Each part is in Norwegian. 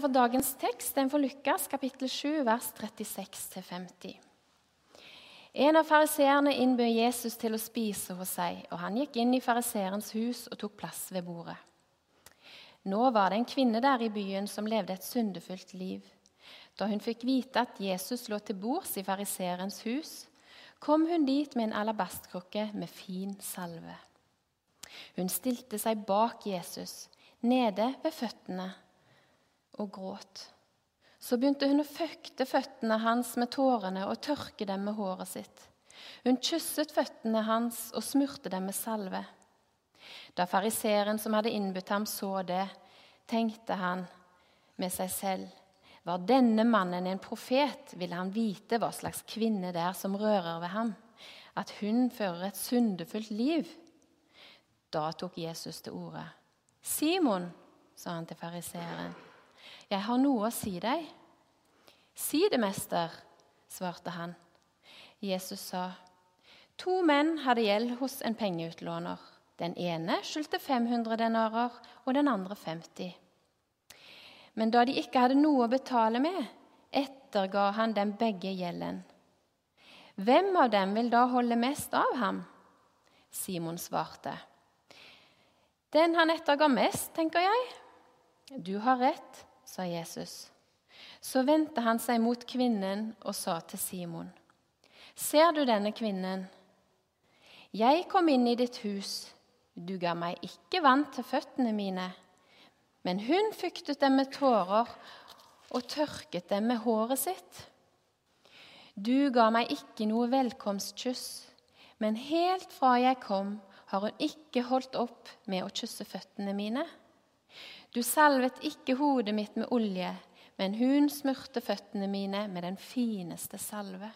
for dagens tekst den for Lukas kapittel 7, vers 36-50. En av fariseerne innbød Jesus til å spise hos seg, og han gikk inn i fariseerens hus og tok plass ved bordet. Nå var det en kvinne der i byen som levde et syndefullt liv. Da hun fikk vite at Jesus lå til bords i fariseerens hus, kom hun dit med en alabastkrukke med fin salve. Hun stilte seg bak Jesus, nede ved føttene, og gråt. Så begynte hun å føkte føttene hans med tårene og tørke dem med håret sitt. Hun kysset føttene hans og smurte dem med salve. Da fariseeren som hadde innbudt ham, så det, tenkte han med seg selv. Var denne mannen en profet, ville han vite hva slags kvinne det er som rører ved ham, at hun fører et syndefullt liv. Da tok Jesus til orde. Simon, sa han til fariseeren, 'Jeg har noe å si deg.' 'Si det, mester', svarte han. Jesus sa, 'To menn hadde gjeld hos en pengeutlåner.' Den ene skyldte 500 denarer, og den andre 50. Men da de ikke hadde noe å betale med, etterga han dem begge gjelden. Hvem av dem vil da holde mest av ham? Simon svarte. Den han etterga mest, tenker jeg. Du har rett, sa Jesus. Så vendte han seg mot kvinnen og sa til Simon.: Ser du denne kvinnen? Jeg kom inn i ditt hus. Du ga meg ikke vann til føttene mine, men hun fuktet dem med tårer og tørket dem med håret sitt. Du ga meg ikke noe velkomstkyss, men helt fra jeg kom, har hun ikke holdt opp med å kysse føttene mine. Du salvet ikke hodet mitt med olje, men hun smurte føttene mine med den fineste salve.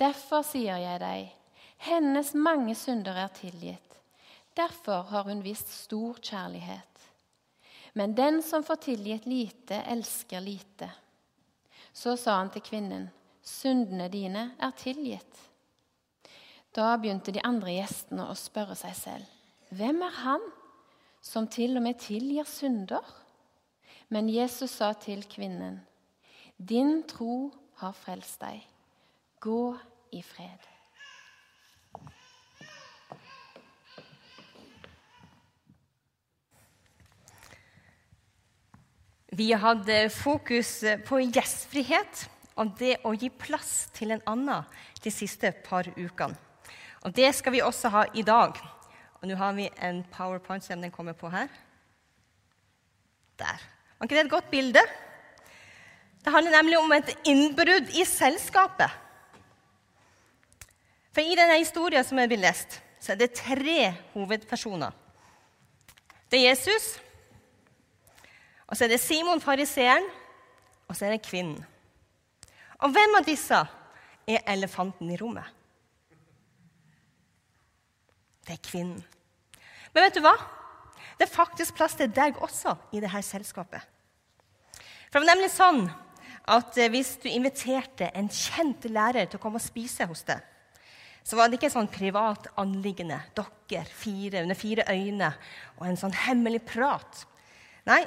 Derfor sier jeg deg, hennes mange synder er tilgitt. Derfor har hun vist stor kjærlighet. Men den som får tilgitt lite, elsker lite. Så sa han til kvinnen, syndene dine er tilgitt. Da begynte de andre gjestene å spørre seg selv, hvem er han som til og med tilgir synder. Men Jesus sa til kvinnen, 'Din tro har frelst deg. Gå i fred.' Vi hadde fokus på gjestfrihet og det å gi plass til en annen de siste par ukene. Og Det skal vi også ha i dag. Og nå har vi en powerpoint, se om den kommer på her. Der. Var ikke det et godt bilde? Det handler nemlig om et innbrudd i selskapet. For I denne historien som jeg vil lest, så er det tre hovedpersoner. Det er Jesus, og så er det Simon fariseeren, og så er det kvinnen. Og hvem av disse er elefanten i rommet? Er kvinnen. Men vet du hva? Det er faktisk plass til deg også i dette selskapet. For det var nemlig sånn at eh, Hvis du inviterte en kjent lærer til å komme og spise hos deg, så var det ikke sånn privat anliggende, dere fire under fire øyne og en sånn hemmelig prat. Nei,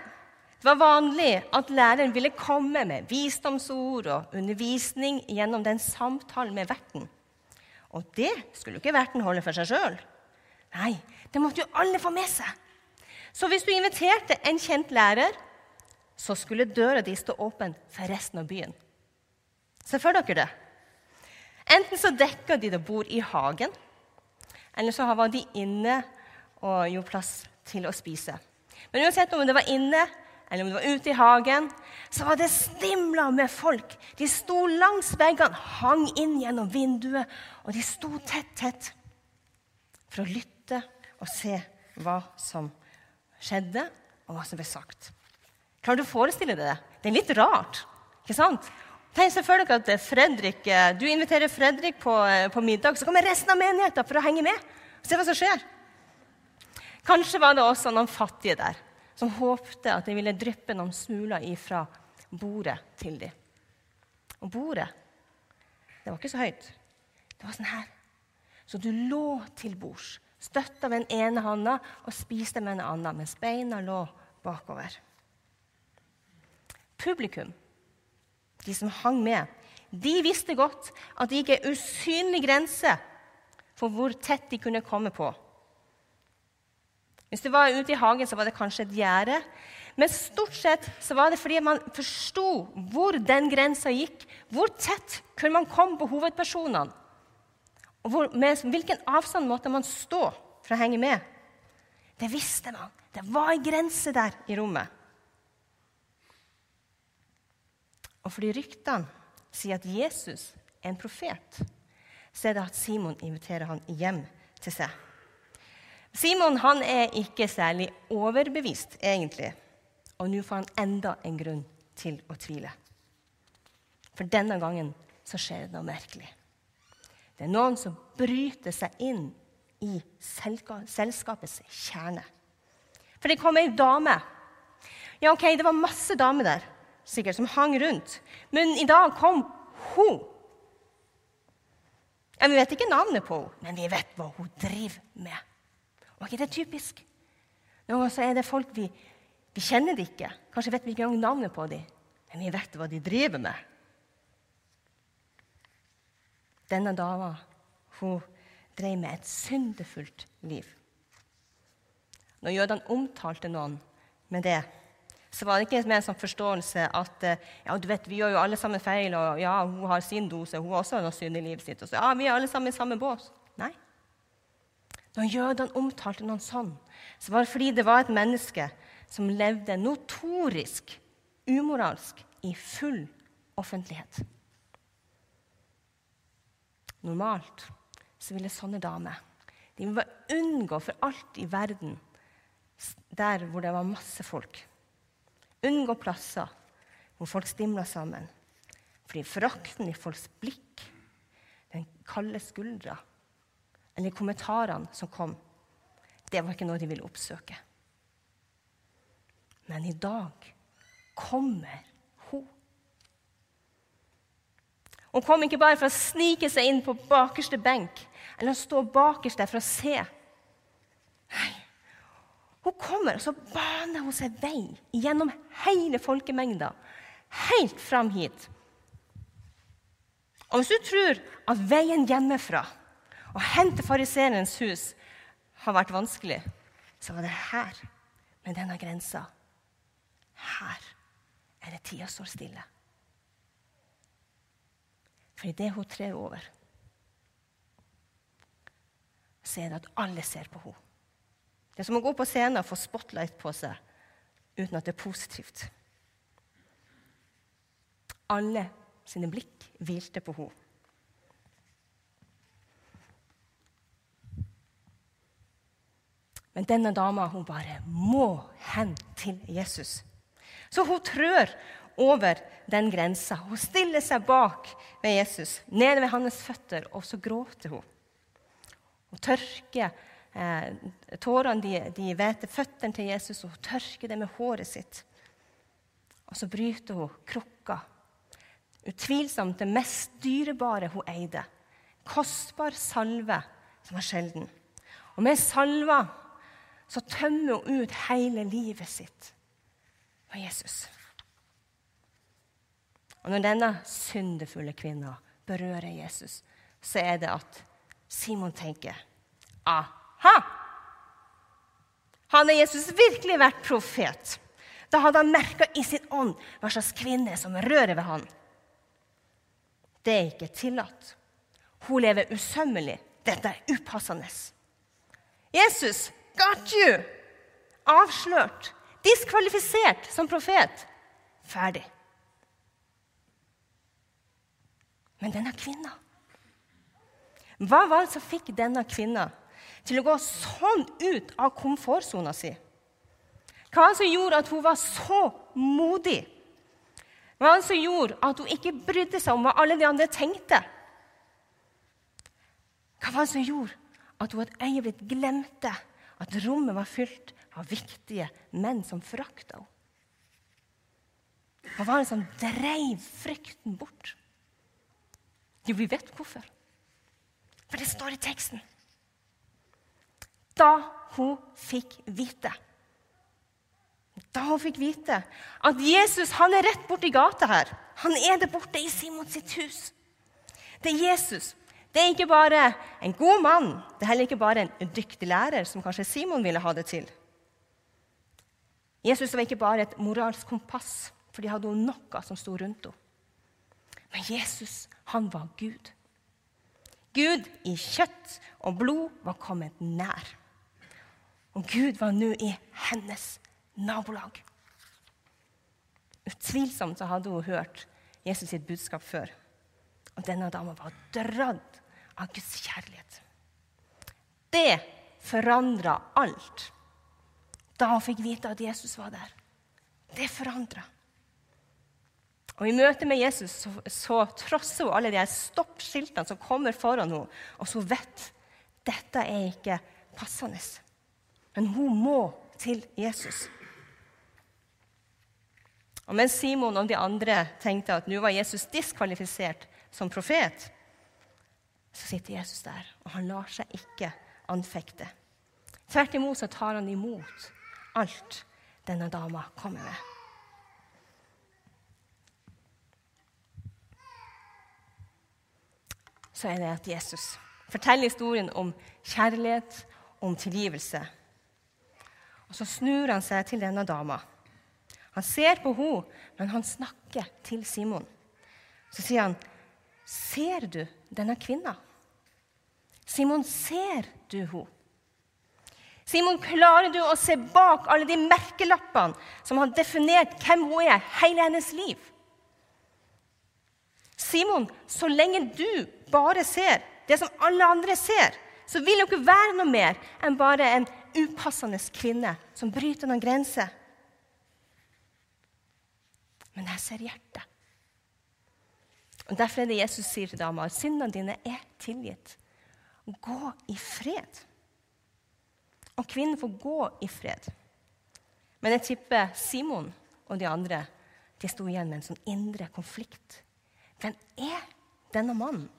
det var vanlig at læreren ville komme med visdomsord og undervisning gjennom den samtalen med verten. Og det skulle ikke verten holde for seg sjøl. Nei, det måtte jo alle få med seg. Så hvis du inviterte en kjent lærer, så skulle døra di stå åpen for resten av byen. Se for dere det. Enten så dekka de det bord i hagen, eller så var de inne og gjorde plass til å spise. Men uansett om det var inne eller om det var ute i hagen, så var det stimla med folk. De sto langs veggene, hang inn gjennom vinduet, og de sto tett, tett for å lytte lytte og se hva som skjedde, og hva som ble sagt. Klarer du å forestille deg det? Det er litt rart. ikke sant? Tenk selvfølgelig at Fredrik, eh, Du inviterer Fredrik på, eh, på middag, så kommer resten av menigheten for å henge med. og Se hva som skjer. Kanskje var det også noen fattige der som håpte at det ville dryppe noen smuler ifra bordet til dem. Og bordet, det var ikke så høyt. Det var sånn her. Så du lå til bords støtta med den ene hånda og spiste med den andre, mens beina lå bakover. publikum, de som hang med, de visste godt at det gikk en usynlig grense for hvor tett de kunne komme på. Hvis du var ute i hagen, så var det kanskje et gjerde. Men stort sett så var det fordi man forsto hvor den grensa gikk. Hvor tett kunne man komme på hovedpersonene? Og hvor, med hvilken avstand måtte man stå for å henge med? Det visste man. Det var en grense der i rommet. Og fordi ryktene sier at Jesus er en profet, så er det at Simon inviterer han hjem til seg. Simon han er ikke særlig overbevist, egentlig. Og nå får han enda en grunn til å tvile. For denne gangen så skjer det noe merkelig. Det er noen som bryter seg inn i selskapets kjerne. For det kom ei dame. Ja, ok, Det var masse damer der sikkert som hang rundt. Men i dag kom hun. Ja, Vi vet ikke navnet på henne, men vi vet hva hun driver med. Og ikke det er typisk? Noen ganger er det folk vi, vi kjenner det ikke. Kanskje vet vi ikke engang navnet på dem, men vi vet hva de driver med. Denne dama hun drev med et syndefullt liv. Når jødene omtalte noen med det, så var det ikke med en sånn forståelse at ja, du vet, vi gjør jo alle sammen feil, og ja, hun har sin dose, hun har også noe synd i livet sitt. Og så, ja, vi er alle sammen i samme bås. Nei. Når jødene omtalte noen sånn, så var det fordi det var et menneske som levde notorisk umoralsk i full offentlighet. Normalt så ville sånne damer de må unngå for alt i verden der hvor det var masse folk. Unngå plasser hvor folk stimla sammen. Fordi forakten i folks blikk, den kalde skuldra eller kommentarene som kom, det var ikke noe de ville oppsøke. Men i dag kommer hun. Hun kom ikke bare for å snike seg inn på bakerste benk eller stå bakerst der for å se. Nei, hun kommer, og så baner hun seg vei gjennom hele folkemengda, helt fram hit. Og hvis du tror at veien hjemmefra og hen til fariseerens hus har vært vanskelig, så var det her, med denne grensa. Her er det tida står stille. For idet hun trer over, så er det at alle ser på henne. Det er som å gå på scenen og få spotlight på seg uten at det er positivt. Alle sine blikk hvilte på henne. Men denne dama hun bare må hen til Jesus. Så hun trør over den grensa. Hun stiller seg bak ved Jesus, nede ved hans føtter, og så gråter hun. Hun tørker eh, tårene de, de vet føttene til Jesus, og hun tørker det med håret sitt. Og så bryter hun krukka. Utvilsomt det mest dyrebare hun eide. Kostbar salve som var sjelden. Og med salva så tømmer hun ut hele livet sitt på Jesus. Og når denne syndefulle kvinna berører Jesus, så er det at Simon tenker aha! Hadde Jesus virkelig vært profet, da hadde han merka i sin ånd hva slags kvinne som rører ved han. Det er ikke tillatt. Hun lever usømmelig. Dette er upassende. Jesus, got you! Avslørt. Diskvalifisert som profet. Ferdig. Men denne kvinna Hva var det som fikk denne kvinna til å gå sånn ut av komfortsona si? Hva var det som gjorde at hun var så modig? Hva var det som gjorde at hun ikke brydde seg om hva alle de andre tenkte? Hva var det som gjorde at hun et øyeblikk glemte at rommet var fylt av viktige menn som forakta henne? Hva var det som dreiv frykten bort? Jo, vi vet hvorfor. For det står i teksten. Da hun fikk vite da hun fikk vite at Jesus han er rett borti gata her. Han er der borte i Simon sitt hus. Det er Jesus. Det er ikke bare en god mann, det er heller ikke bare en dyktig lærer, som kanskje Simon ville ha det til. Jesus var ikke bare et moralsk kompass, for de hadde noe som sto rundt henne. Men Jesus, han var Gud. Gud i kjøtt og blod var kommet nær. Og Gud var nå i hennes nabolag. Utvilsomt så hadde hun hørt Jesus sitt budskap før. Og denne dama var dratt av Guds kjærlighet. Det forandra alt da hun fikk vite at Jesus var der. Det forandra. Og I møte med Jesus så, så trosser hun alle de stoppskiltene som kommer foran henne, og så vet dette er ikke passende. Men hun må til Jesus. Og Mens Simon og de andre tenkte at nå var Jesus diskvalifisert som profet, så sitter Jesus der, og han lar seg ikke anfekte. Tvert imot så tar han imot alt denne dama kommer med. Så er det at Jesus forteller historien om kjærlighet, om tilgivelse. Og Så snur han seg til denne dama. Han ser på henne, men han snakker til Simon. Så sier han, 'Ser du denne kvinna?' Simon, ser du henne? Simon, klarer du å se bak alle de merkelappene som har definert hvem hun er, hele hennes liv? Simon, så lenge du bare ser det som alle andre ser, så vil hun ikke være noe mer enn bare en upassende kvinne som bryter noen grenser. Men jeg ser hjertet. Og Derfor er det Jesus sier til dama at syndene dine er tilgitt. Gå i fred. Og kvinnen får gå i fred. Men jeg tipper Simon og de andre de sto igjen med en sånn indre konflikt. Hvem er denne mannen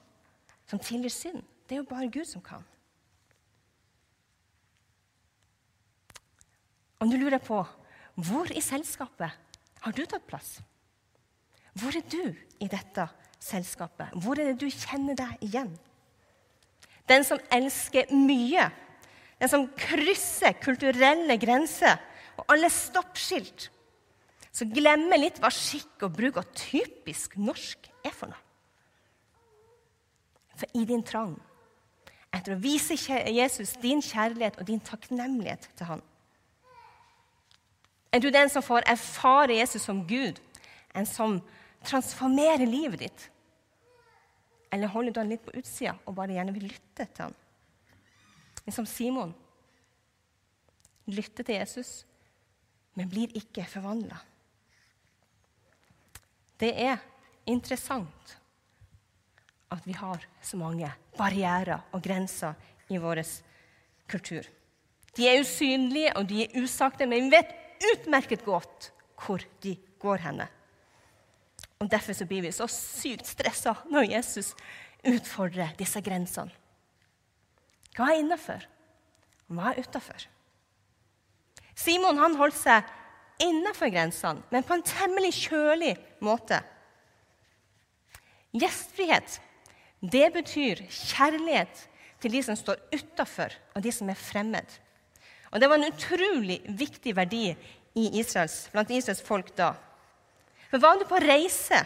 som tilgir synd? Det er jo bare Gud som kan. Og nå lurer jeg på hvor i selskapet har du tatt plass? Hvor er du i dette selskapet? Hvor er det du kjenner deg igjen? Den som elsker mye, den som krysser kulturelle grenser og alle stoppskilt, som glemmer litt hva skikk og bruk og typisk norsk er for noe. For i din trang etter å vise Jesus din kjærlighet og din takknemlighet til ham, er du den som får erfare Jesus som Gud, en som transformerer livet ditt? Eller holder du han litt på utsida og bare gjerne vil lytte til han? Som Simon. lytter til Jesus, men blir ikke forvandla. Det er interessant at vi har så mange barrierer og grenser i vår kultur. De er usynlige og de er usagte, men vi vet utmerket godt hvor de går henne. Og Derfor så blir vi så sykt stressa når Jesus utfordrer disse grensene. Hva er innafor? Hva er utafor? Simon han holdt seg innafor grensene, men på en temmelig kjølig måte. Gjestfrihet det betyr kjærlighet til de som står utafor, og de som er fremmed. Og Det var en utrolig viktig verdi Israels, blant Israels folk da. For Var du på reise,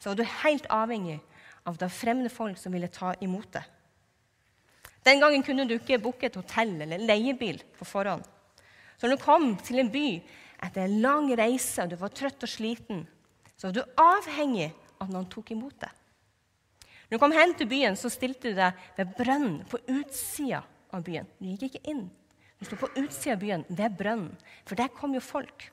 så var du helt avhengig av det fremmede folk som ville ta imot deg. Den gangen kunne du ikke booke et hotell eller leiebil på forhånd. Så når du kom til en by etter en lang reise og du var trøtt og sliten, så var du avhengig av at noen tok imot deg. Når du kom hen til byen, så stilte du deg ved brønnen på utsida av byen. Du gikk ikke inn. Du sto på utsida av byen, ved brønnen, for der kom jo folk.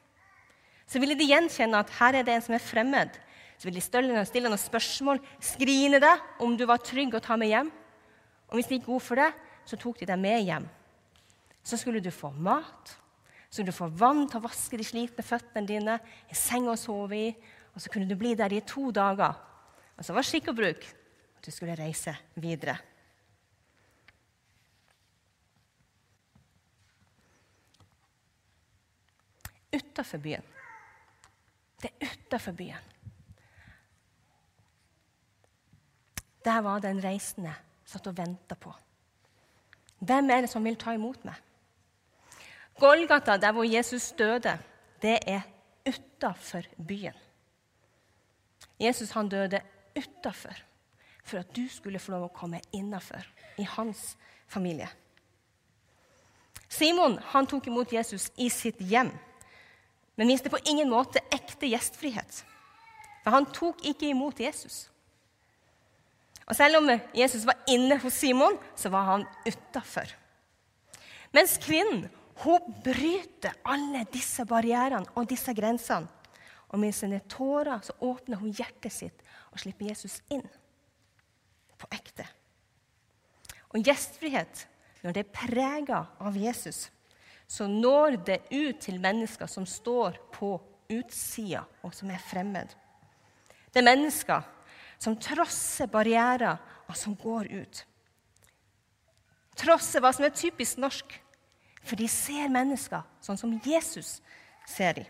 Så ville de gjenkjenne at her er det en som er fremmed. Så ville de stille noen spørsmål, skrine deg om du var trygg å ta med hjem. Og hvis de gikk god for det, så tok de deg med hjem. Så skulle du få mat, så skulle du få vann til å vaske de slitne føttene dine, en seng å sove i, og så kunne du bli der i to dager. Og så var skikk og bruk at du skulle reise videre. utafor byen. Det er utafor byen. Der var den reisende satt og venta på. Hvem er det som vil ta imot meg? Golgata, der hvor Jesus døde, det er utafor byen. Jesus han døde utafor for at du skulle få lov å komme innafor, i hans familie. Simon han tok imot Jesus i sitt hjem, men viste på ingen måte ekte gjestfrihet. For han tok ikke imot Jesus. Og Selv om Jesus var inne hos Simon, så var han utafor. Mens kvinnen hun bryter alle disse barrierene og disse grensene. Og med sine tårer så åpner hun hjertet sitt og slipper Jesus inn. På ekte. Og gjestfrihet, når det er prega av Jesus, så når det ut til mennesker som står på utsida, og som er fremmed. Det er mennesker som trosser barrierer, og som går ut. Trosser hva som er typisk norsk for de ser mennesker sånn som Jesus ser dem.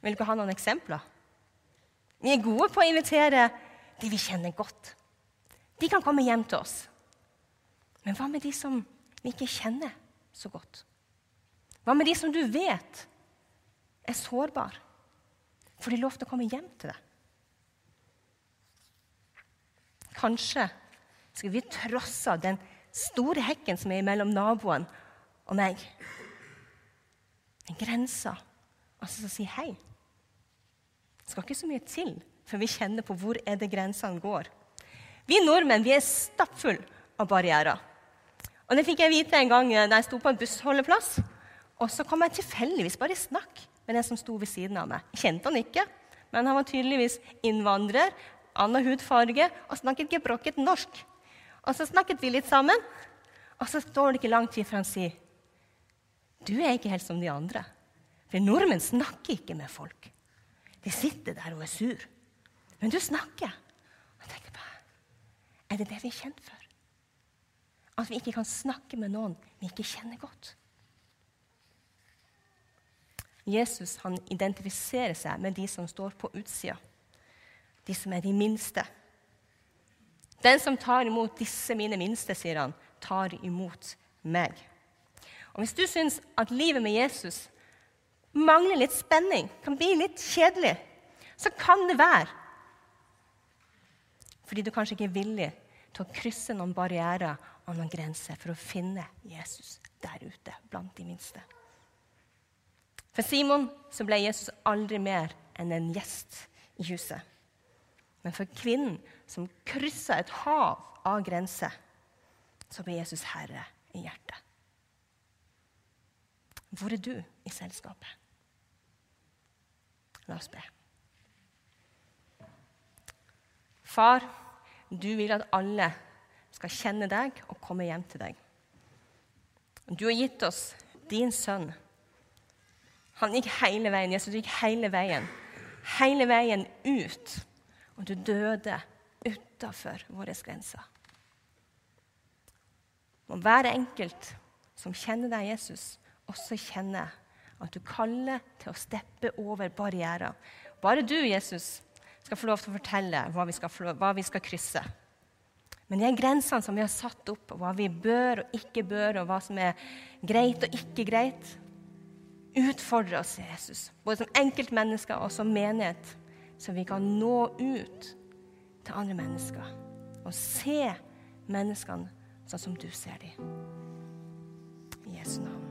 Vil dere ha noen eksempler? Vi er gode på å invitere de vi kjenner godt. De kan komme hjem til oss. Men hva med de som vi ikke kjenner så godt? Hva med de som du vet er sårbare? Får de lov til å komme hjem til deg? Kanskje skal vi trosse den store hekken som er mellom naboen og meg. En grense. Altså som sier hei. Det skal ikke så mye til før vi kjenner på hvor er det grensene går. Vi nordmenn vi er stappfulle av barrierer. Og Det fikk jeg vite en gang da jeg sto på en bussholdeplass. Og så kom jeg tilfeldigvis bare i snakk med den som sto ved siden av meg. Kjente han ikke, men han var tydeligvis innvandrer, annen hudfarge og snakket gebrokket norsk. Og så snakket vi litt sammen, og så står det ikke lang tid før han sier Du er ikke helt som de andre. For nordmenn snakker ikke med folk. De sitter der og er sur. Men du snakker. Jeg tenker bare, Er det det vi er kjent for? At vi ikke kan snakke med noen vi ikke kjenner godt? Jesus han identifiserer seg med de som står på utsida, de som er de minste. Den som tar imot disse mine minste, sier han, tar imot meg. Og Hvis du syns at livet med Jesus mangler litt spenning, kan bli litt kjedelig, så kan det være fordi du kanskje ikke er villig til å krysse noen barrierer og noen grenser for å finne Jesus der ute blant de minste. For Simon så ble Jesus aldri mer enn en gjest i huset. Men for kvinnen som kryssa et hav av grenser, så ble Jesus herre i hjertet. Hvor er du i selskapet? La oss be. Far, du vil at alle skal kjenne deg og komme hjem til deg. Du har gitt oss din sønn. Han gikk hele veien. Jesus gikk hele veien. Hele veien ut og du døde utafor våre grenser. Og hver enkelt som kjenner deg, Jesus, også kjenner at du kaller til å steppe over barrierer. Bare du, Jesus, skal få lov til å fortelle hva vi skal, hva vi skal krysse. Men de grensene som vi har satt opp, hva vi bør og ikke bør, og hva som er greit og ikke greit, utfordrer oss, Jesus, både som enkeltmennesker og som menighet så vi kan nå ut til andre mennesker og se menneskene sånn som du ser dem. I Jesu navn.